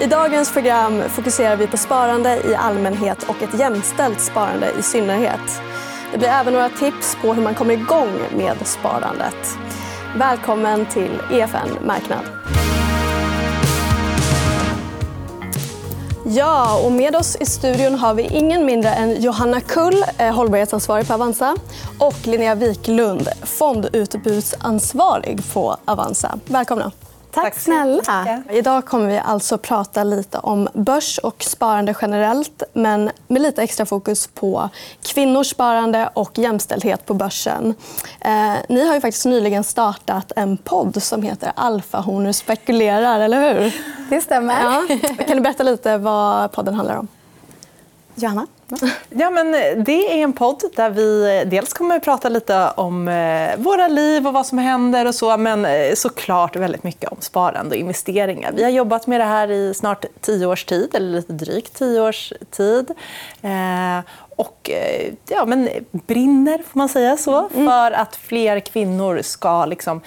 I dagens program fokuserar vi på sparande i allmänhet och ett jämställt sparande i synnerhet. Det blir även några tips på hur man kommer igång med sparandet. Välkommen till EFN Marknad. Ja, och med oss i studion har vi ingen mindre än Johanna Kull, eh, hållbarhetsansvarig på Avanza och Linnea Wiklund, fondutbudsansvarig på Avanza. Välkomna. Tack, Tack snälla. Idag kommer vi alltså prata lite om börs och sparande generellt men med lite extra fokus på kvinnors sparande och jämställdhet på börsen. Eh, ni har ju faktiskt nyligen startat en podd som heter Alfahonor spekulerar, eller hur? Det stämmer. Ja. Kan du berätta lite vad podden handlar om? Johanna? Ja, men det är en podd där vi dels kommer att prata lite om eh, våra liv och vad som händer och så, men eh, såklart väldigt mycket om sparande och investeringar. Vi har jobbat med det här i snart tio års tid, eller lite drygt tio års tid. Eh, och ja, men brinner, får man säga så, mm. för att fler kvinnor ska liksom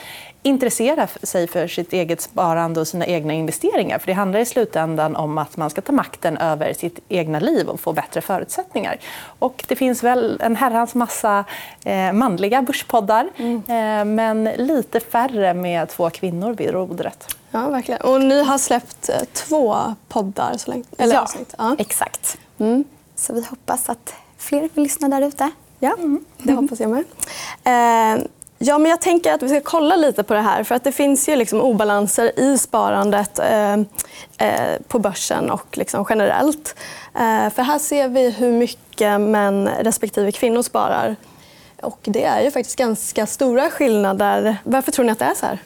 intressera sig för sitt eget sparande och sina egna investeringar. För Det handlar i slutändan om att man ska ta makten över sitt egna liv och få bättre förutsättningar. Och det finns väl en herrans massa eh, manliga börspoddar mm. eh, men lite färre med två kvinnor vid rodret. Ja, verkligen. Och ni har släppt eh, två poddar så länge. Eller ja, ja, exakt. Mm. Så vi hoppas att fler vill lyssna där ute. Ja, det hoppas jag med. Eh, Ja, men jag tänker att vi ska kolla lite på det här. för att Det finns ju liksom obalanser i sparandet eh, eh, på börsen och liksom generellt. Eh, för Här ser vi hur mycket män respektive kvinnor sparar. Och Det är ju faktiskt ganska stora skillnader. Varför tror ni att det är så här?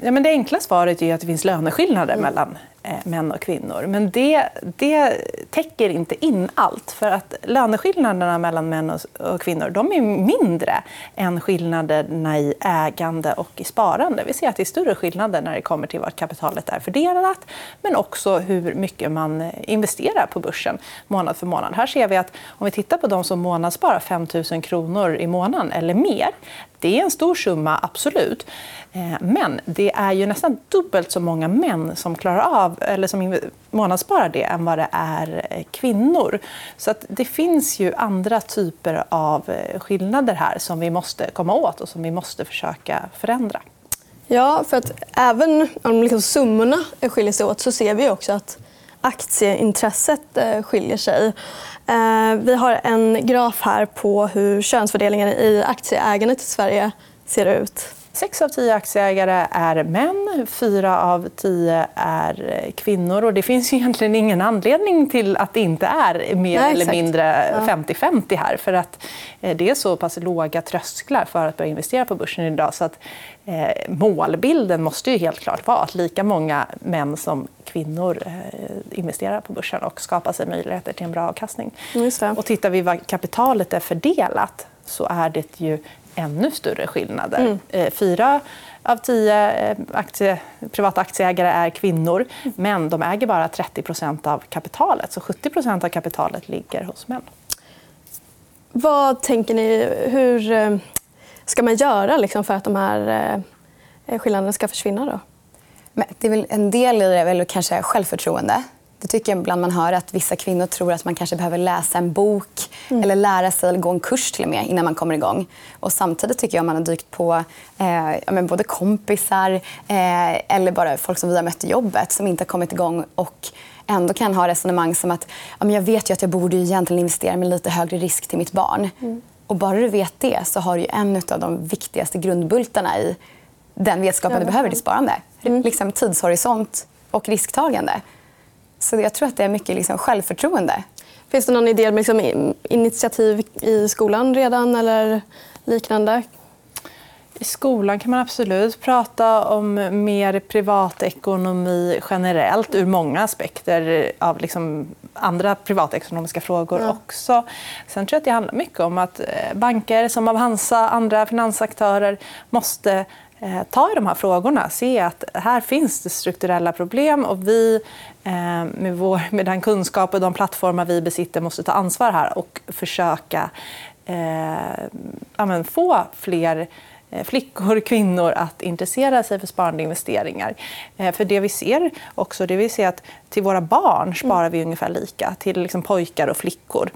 Ja, men det enkla svaret är att det finns löneskillnader mm. mellan Eh, män och kvinnor. Men det, det täcker inte in allt. för att Löneskillnaderna mellan män och kvinnor de är mindre än skillnaderna i ägande och i sparande. Vi ser att det är större skillnader när det kommer till var kapitalet är fördelat men också hur mycket man investerar på börsen månad för månad. Här ser vi att om vi tittar på de som månadssparar 5 000 kronor i månaden eller mer det är en stor summa, absolut. Eh, men det är ju nästan dubbelt så många män som klarar av eller som månadssparar det än vad det är eh, kvinnor. Så att det finns ju andra typer av eh, skillnader här som vi måste komma åt och som vi måste försöka förändra. Ja, för att även om liksom summorna skiljer sig åt så ser vi också att aktieintresset eh, skiljer sig. Eh, vi har en graf här på hur könsfördelningen i aktieägandet i Sverige ser ut. Sex av tio aktieägare är män, fyra av tio är kvinnor. Och det finns egentligen ingen anledning till att det inte är mer Nej, eller mindre 50-50 här. För att eh, Det är så pass låga trösklar för att börja investera på börsen idag. Så att, eh, målbilden måste ju helt klart vara att lika många män som kvinnor eh, investerar på börsen och skapar sig möjligheter till en bra avkastning. Och tittar vi var kapitalet är fördelat så är det ju ännu större skillnader. Mm. Eh, fyra av tio eh, aktie, privata aktieägare är kvinnor men de äger bara 30% av kapitalet. Så 70% av kapitalet ligger hos män. Vad tänker ni? Hur eh, ska man göra liksom, för att de här skillnaderna ska försvinna? Då? Men det är väl en del i det är väl kanske självförtroende. Det tycker jag ibland man hör att vissa kvinnor tror att man kanske behöver läsa en bok mm. eller lära sig eller gå en kurs till och med innan man kommer igång. Och samtidigt tycker jag man har dykt på eh, både kompisar eh, eller bara folk som vi har mött i jobbet som inte har kommit igång och ändå kan ha resonemang som att ja, men jag vet ju att jag borde egentligen investera med lite högre risk till mitt barn. Mm. Och bara du vet det så har du en av de viktigaste grundbultarna i den vetskapen du behöver i ditt sparande. Mm. Liksom tidshorisont och risktagande. Så jag tror att det är mycket liksom självförtroende. Finns det någon idé med liksom initiativ i skolan redan eller liknande? I skolan kan man absolut prata om mer privatekonomi generellt ur många aspekter av liksom andra privatekonomiska frågor mm. också. Sen tror jag att det handlar mycket om att eh, banker som Avanza och andra finansaktörer måste ta i de här frågorna. Se att här finns det strukturella problem. och Vi eh, med, vår, med den kunskap och de plattformar vi besitter måste ta ansvar här och försöka eh, få fler eh, flickor, kvinnor att intressera sig för sparande investeringar. Eh, för det vi ser också, det vi ser att till våra barn sparar vi ungefär lika. Till liksom pojkar och flickor.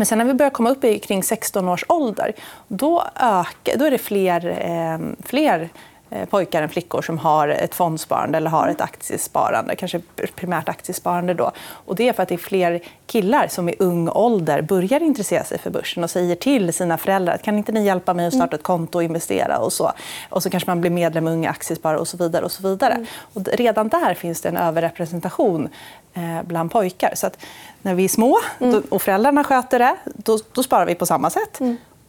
Men sen när vi börjar komma upp i kring 16 års ålder då, ökar, då är det fler, eh, fler pojkar än flickor som har ett fondsparande eller har ett aktiesparande, kanske primärt aktiesparande. Då. Och det är för att det är fler killar som i ung ålder börjar intressera sig för börsen och säger till sina föräldrar att kan inte ni hjälpa mig att starta ett konto och investera. Och så, och så kanske man blir medlem i Unga Aktiesparare och så vidare. Och så vidare. Mm. Och redan där finns det en överrepresentation eh, bland pojkar. Så att när vi är små mm. och föräldrarna sköter det, då, då sparar vi på samma sätt.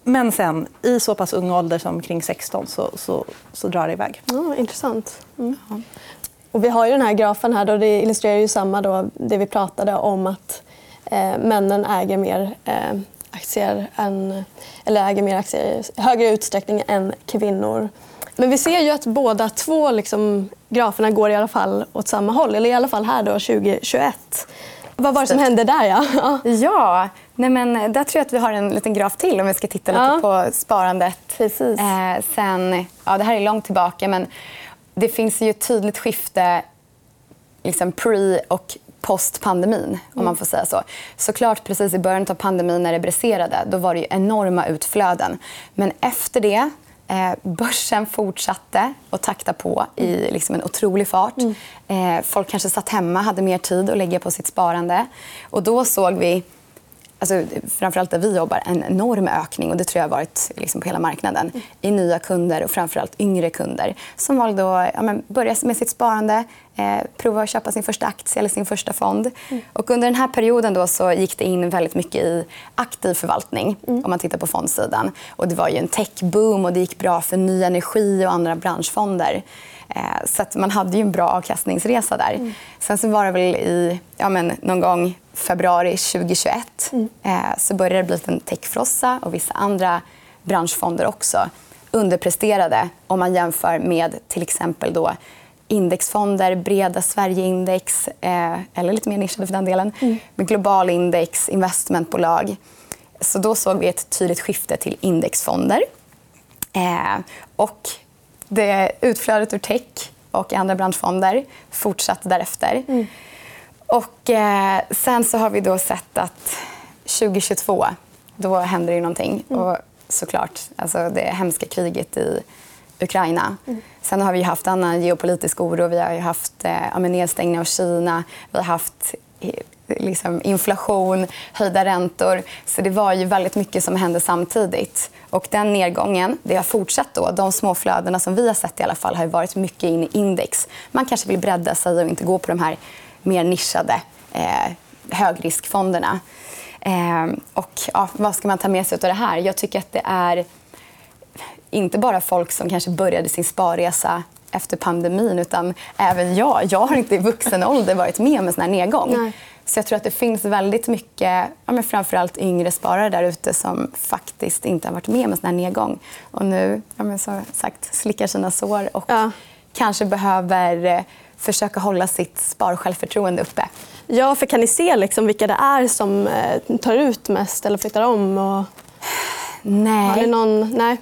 Men sen, i så pass ung ålder som kring 16 så, så, så drar det iväg. Ja, intressant. Mm. Och vi har ju den här grafen här. Då det illustrerar ju samma då, det vi pratade om att eh, männen äger mer eh, aktier än, eller äger mer aktier i högre utsträckning än kvinnor. Men vi ser ju att båda två liksom, graferna går i alla fall åt samma håll. Eller i alla fall här då, 2021. Vad var det som hände där? Ja, ja nej men där tror jag att vi har en liten graf till om vi ska titta lite ja. på sparandet. Precis. Eh, sen, ja, det här är långt tillbaka, men det finns ju ett tydligt skifte liksom pre och post-pandemin, mm. om man får säga så. Såklart, precis i början av pandemin när det briserade, då var det enorma utflöden. Men efter det börsen fortsatte att takta på i liksom en otrolig fart. Mm. Eh, folk kanske satt hemma, hade mer tid att lägga på sitt sparande. Och då såg vi alltså, framförallt där vi jobbar, en enorm ökning och det tror jag har varit liksom, på hela marknaden i nya kunder och framförallt yngre kunder som valde att ja, men, börja med sitt sparande, eh, prova att köpa sin första aktie eller sin första fond. Mm. Och under den här perioden då så gick det in väldigt mycket i aktiv förvaltning mm. om man tittar på fondsidan. Och det var ju en techboom och det gick bra för ny energi och andra branschfonder. Eh, så att man hade ju en bra avkastningsresa där. Mm. Sen så var det väl i ja, men någon gång februari 2021 mm. eh, så började det bli en techfrossa och vissa andra branschfonder också underpresterade om man jämför med till exempel då indexfonder, breda Sverigeindex eh, eller lite mer nischade för den delen, mm. med globalindex, investmentbolag. Så då såg vi ett tydligt skifte till indexfonder. Eh, och det utflödet ur tech och andra branschfonder fortsatte därefter. Mm. Och, eh, sen så har vi då sett att 2022 då händer det någonting. Mm. Och såklart alltså det hemska kriget i Ukraina. Mm. Sen har vi haft annan geopolitisk oro. Vi har haft eh, nedstängning av Kina. Vi har haft liksom, inflation, höjda räntor. Så det var ju väldigt mycket som hände samtidigt. Och den nedgången det har fortsatt. Då. De små flödena som vi har sett i alla fall har varit mycket in i index. Man kanske vill bredda sig och inte gå på de här mer nischade eh, högriskfonderna. Eh, och, ja, vad ska man ta med sig av det här? Jag tycker att det är inte bara folk som kanske började sin sparresa efter pandemin utan även jag. Jag har inte i vuxen ålder varit med om en sån här nedgång. Nej. Så jag tror att det finns väldigt mycket, ja, men framförallt yngre sparare där ute som faktiskt inte har varit med om en sån här nedgång. Och nu, ja, men så sagt, slickar sina sår och ja. kanske behöver eh, försöka hålla sitt sparsjälvförtroende uppe. Ja, för kan ni se liksom vilka det är som eh, tar ut mest eller flyttar om? Och... Nej. Har ni någon... Nej.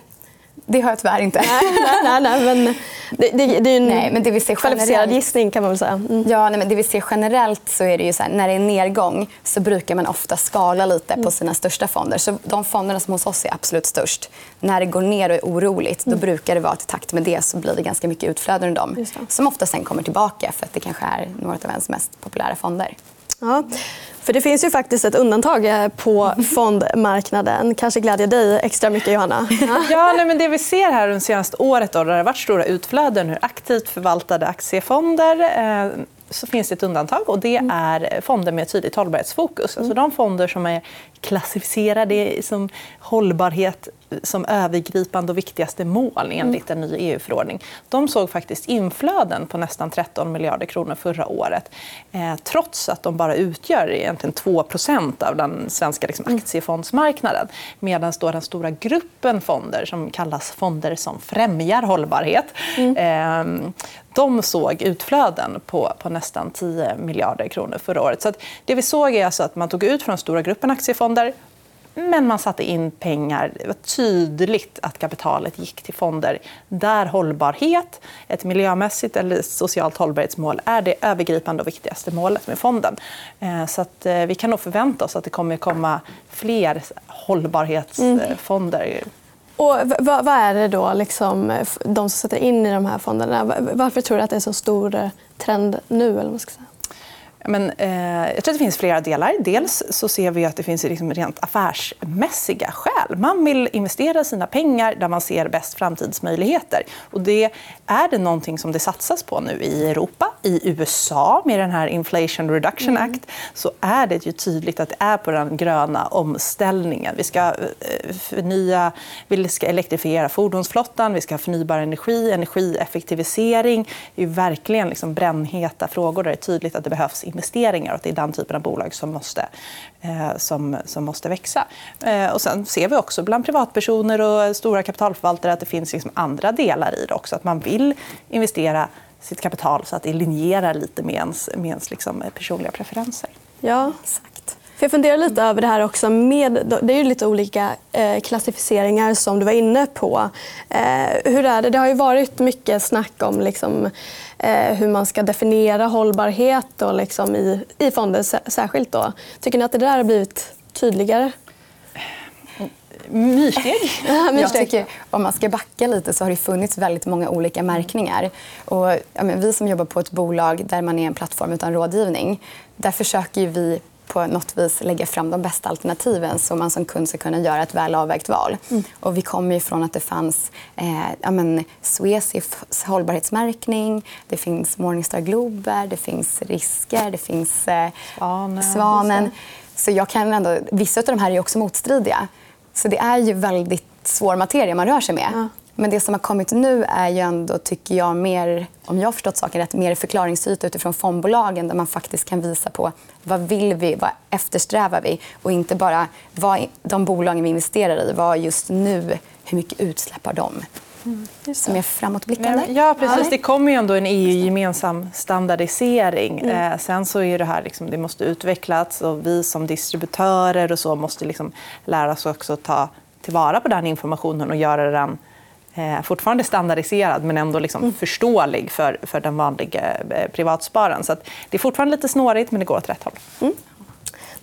Det har jag tyvärr inte. Nej, nej, nej, men det, det, det är en nej, men det vi ser kvalificerad gissning. kan man väl säga. Mm. Ja, nej, men det vi ser generellt så är det ju så här, när det är nedgång så brukar man ofta skala lite mm. på sina största fonder. Så de fonderna som hos oss är absolut störst. När det går ner och är oroligt då mm. brukar det vara att i takt med det så blir det ganska mycket utflöden ur dem. Som ofta sen kommer tillbaka för att det kanske är några av ens mest populära fonder. Ja. För det finns ju faktiskt ett undantag eh, på fondmarknaden. kanske glädjer dig extra mycket, Johanna. Ja, nej, men det vi ser här under senaste året då, där det har varit stora utflöden ur aktivt förvaltade aktiefonder eh, så finns det ett undantag. och Det mm. är fonder med tydligt hållbarhetsfokus. Alltså mm. de fonder som är klassificerade som hållbarhet som övergripande och viktigaste mål enligt en ny EU-förordning. De såg faktiskt inflöden på nästan 13 miljarder kronor förra året eh, trots att de bara utgör egentligen 2% av den svenska liksom, mm. aktiefondsmarknaden. Medan den stora gruppen fonder som kallas fonder som främjar hållbarhet mm. eh, de såg utflöden på, på nästan 10 miljarder kronor förra året. Så det vi såg är alltså att man tog ut från den stora gruppen aktiefonder men man satte in pengar. Det var tydligt att kapitalet gick till fonder där hållbarhet, ett miljömässigt eller socialt hållbarhetsmål är det övergripande och viktigaste målet med fonden. Eh, så att eh, vi kan nog förvänta oss att det kommer komma fler hållbarhetsfonder. Mm. Och vad, är det då, liksom, de som sätter in i de här fonderna? Varför tror du att det är så stor eh, trend nu? Eller vad ska säga? Men, eh, jag tror att det finns flera delar. Dels så ser vi att det finns liksom rent affärsmässiga skäl. Man vill investera sina pengar där man ser bäst framtidsmöjligheter. Och det är det någonting som det satsas på nu i Europa. I USA, med den här Inflation Reduction mm. Act, så är det ju tydligt att det är på den gröna omställningen. Vi ska, eh, förnya, vi ska elektrifiera fordonsflottan, vi ska ha förnybar energi, energieffektivisering. Det är verkligen liksom brännheta frågor där det är tydligt att det behövs investeringar och att det är den typen av bolag som måste, eh, som, som måste växa. Eh, och sen ser vi också bland privatpersoner och stora kapitalförvaltare att det finns liksom andra delar i det också. Att man vill investera sitt kapital så att det linjerar lite med ens, med ens liksom personliga preferenser. Ja, exakt. För jag funderar lite över det här också. Med, det är ju lite olika eh, klassificeringar som du var inne på. Eh, hur är det? det har ju varit mycket snack om liksom, eh, hur man ska definiera hållbarhet och liksom i, i fonder särskilt. Då. Tycker ni att det där har blivit tydligare? Myrsteg. Jag tycker, om man ska backa lite så har det funnits väldigt många olika märkningar. Och, ja, vi som jobbar på ett bolag där man är en plattform utan rådgivning, där försöker vi på något vis lägga fram de bästa alternativen så man som kund ska kunna göra ett väl avvägt val. Mm. Och vi kommer ju från att det fanns eh, ja, men, Swecifs hållbarhetsmärkning, det finns Morningstar Glober, det finns Risker, det finns eh, Svanen. Svanen. Så jag kan ändå, vissa av de här är också motstridiga. Så det är ju väldigt svår materia man rör sig med. Ja. Men det som har kommit nu är ju ändå, tycker jag, mer, om jag har förstått saken rätt, mer förklaringsyta utifrån fondbolagen där man faktiskt kan visa på vad vill vi, vad eftersträvar vi och inte bara vad de bolagen vi investerar i, vad just nu, hur mycket utsläpp har de? Mm, som är framåtblickande. Ja, precis. Det kommer ju ändå en EU-gemensam standardisering. Mm. Eh, sen så är det här liksom, det måste utvecklas och vi som distributörer och så måste liksom lära oss också ta tillvara på den informationen och göra den eh, fortfarande standardiserad men ändå liksom mm. förståelig för, för den vanliga eh, privatspararen. Så det är fortfarande lite snårigt, men det går åt rätt håll. Mm.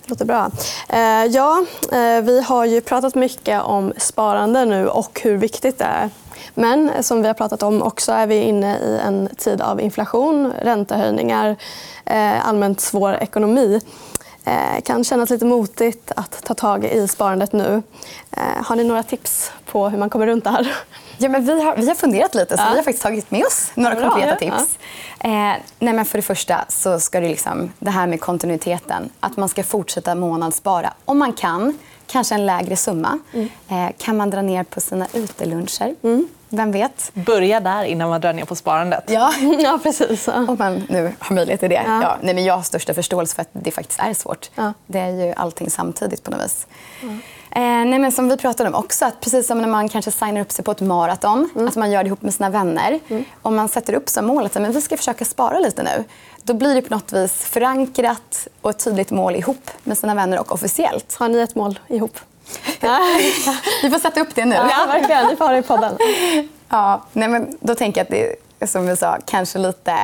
Det låter bra. Eh, ja, eh, vi har ju pratat mycket om sparande nu och hur viktigt det är. Men som vi har pratat om också är vi inne i en tid av inflation, räntehöjningar, eh, allmänt svår ekonomi. Det kan kännas lite motigt att ta tag i sparandet nu. Har ni några tips på hur man kommer runt det här? Ja, men vi, har, vi har funderat lite, så ja. vi har faktiskt tagit med oss några Bra, konkreta ja. tips. Eh, nej, men för det första så ska det, liksom, det här med kontinuiteten. Att man ska fortsätta månadsspara om man kan. Kanske en lägre summa. Mm. Eh, kan man dra ner på sina uteluncher? Mm. Vem vet? Börja där innan man drar ner på sparandet. Ja, ja precis. Om man nu har möjlighet till det. Ja. Ja, nej, men jag har största förståelse för att det faktiskt är svårt. Ja. Det är ju allting samtidigt på något vis. Mm. Eh, nej, men som vi pratade om också, att precis som när man kanske signar upp sig på ett maraton, mm. att man gör det ihop med sina vänner. Mm. Om man sätter upp som mål att vi ska försöka spara lite nu, då blir det på något vis förankrat och ett tydligt mål ihop med sina vänner och officiellt. Har ni ett mål ihop? vi får sätta upp det nu. Ja, verkligen. Ni får ha det i podden. Ja, nej, men då tänker jag att det som vi sa, kanske lite,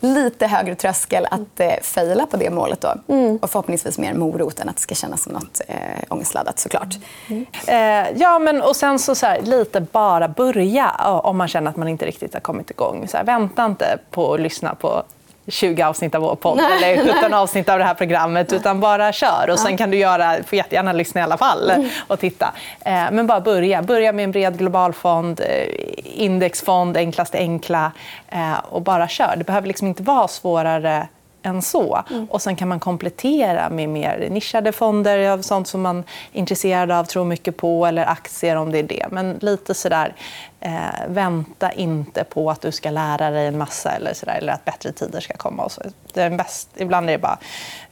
lite högre tröskel att eh, fejla på det målet. Då. Mm. Och förhoppningsvis mer morot än att det ska kännas som något eh, ångestladdat såklart. Mm. Eh, ja, men och sen så, så här, lite bara börja om man känner att man inte riktigt har kommit igång. Så här, vänta inte på att lyssna på 20 avsnitt av vår podd nej, eller 17 avsnitt av det här programmet. Utan bara kör. Och sen kan du göra, får jättegärna lyssna i alla fall mm. och titta. Eh, men bara börja. Börja med en bred globalfond, eh, indexfond, enklaste enkla. Eh, och bara kör. Det behöver liksom inte vara svårare än så. Mm. Och sen kan man komplettera med mer nischade fonder av sånt som man är intresserad av, tror mycket på, eller aktier om det är det. Men lite sådär, eh, vänta inte på att du ska lära dig en massa eller, sådär, eller att bättre tider ska komma. Och så. Det är bäst, ibland är det bara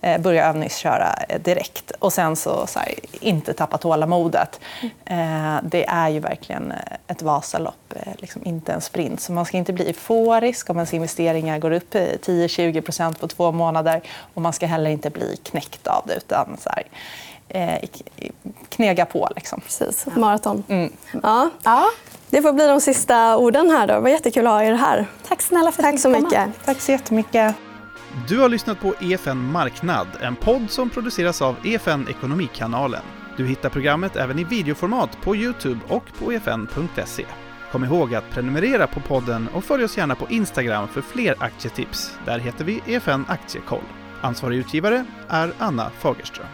eh, börja övningsköra eh, direkt och sen så, så här, inte tappa tålamodet. Eh, det är ju verkligen eh, ett Vasalopp, eh, liksom inte en sprint. Så man ska inte bli euforisk om ens investeringar går upp eh, 10-20% på två månader. Och man ska heller inte bli knäckt av det. Utan så här, eh, knega på. Liksom. Precis, maraton. Mm. Ja. Ja. Det får bli de sista orden här. Då. Det var jättekul att ha er här. Tack snälla för att Tack ni så fick komma. mycket. Tack så jättemycket. Du har lyssnat på EFN Marknad, en podd som produceras av EFN Ekonomikanalen. Du hittar programmet även i videoformat på Youtube och på efn.se. Kom ihåg att prenumerera på podden och följ oss gärna på Instagram för fler aktietips. Där heter vi EFN Aktiekoll. Ansvarig utgivare är Anna Fagerström.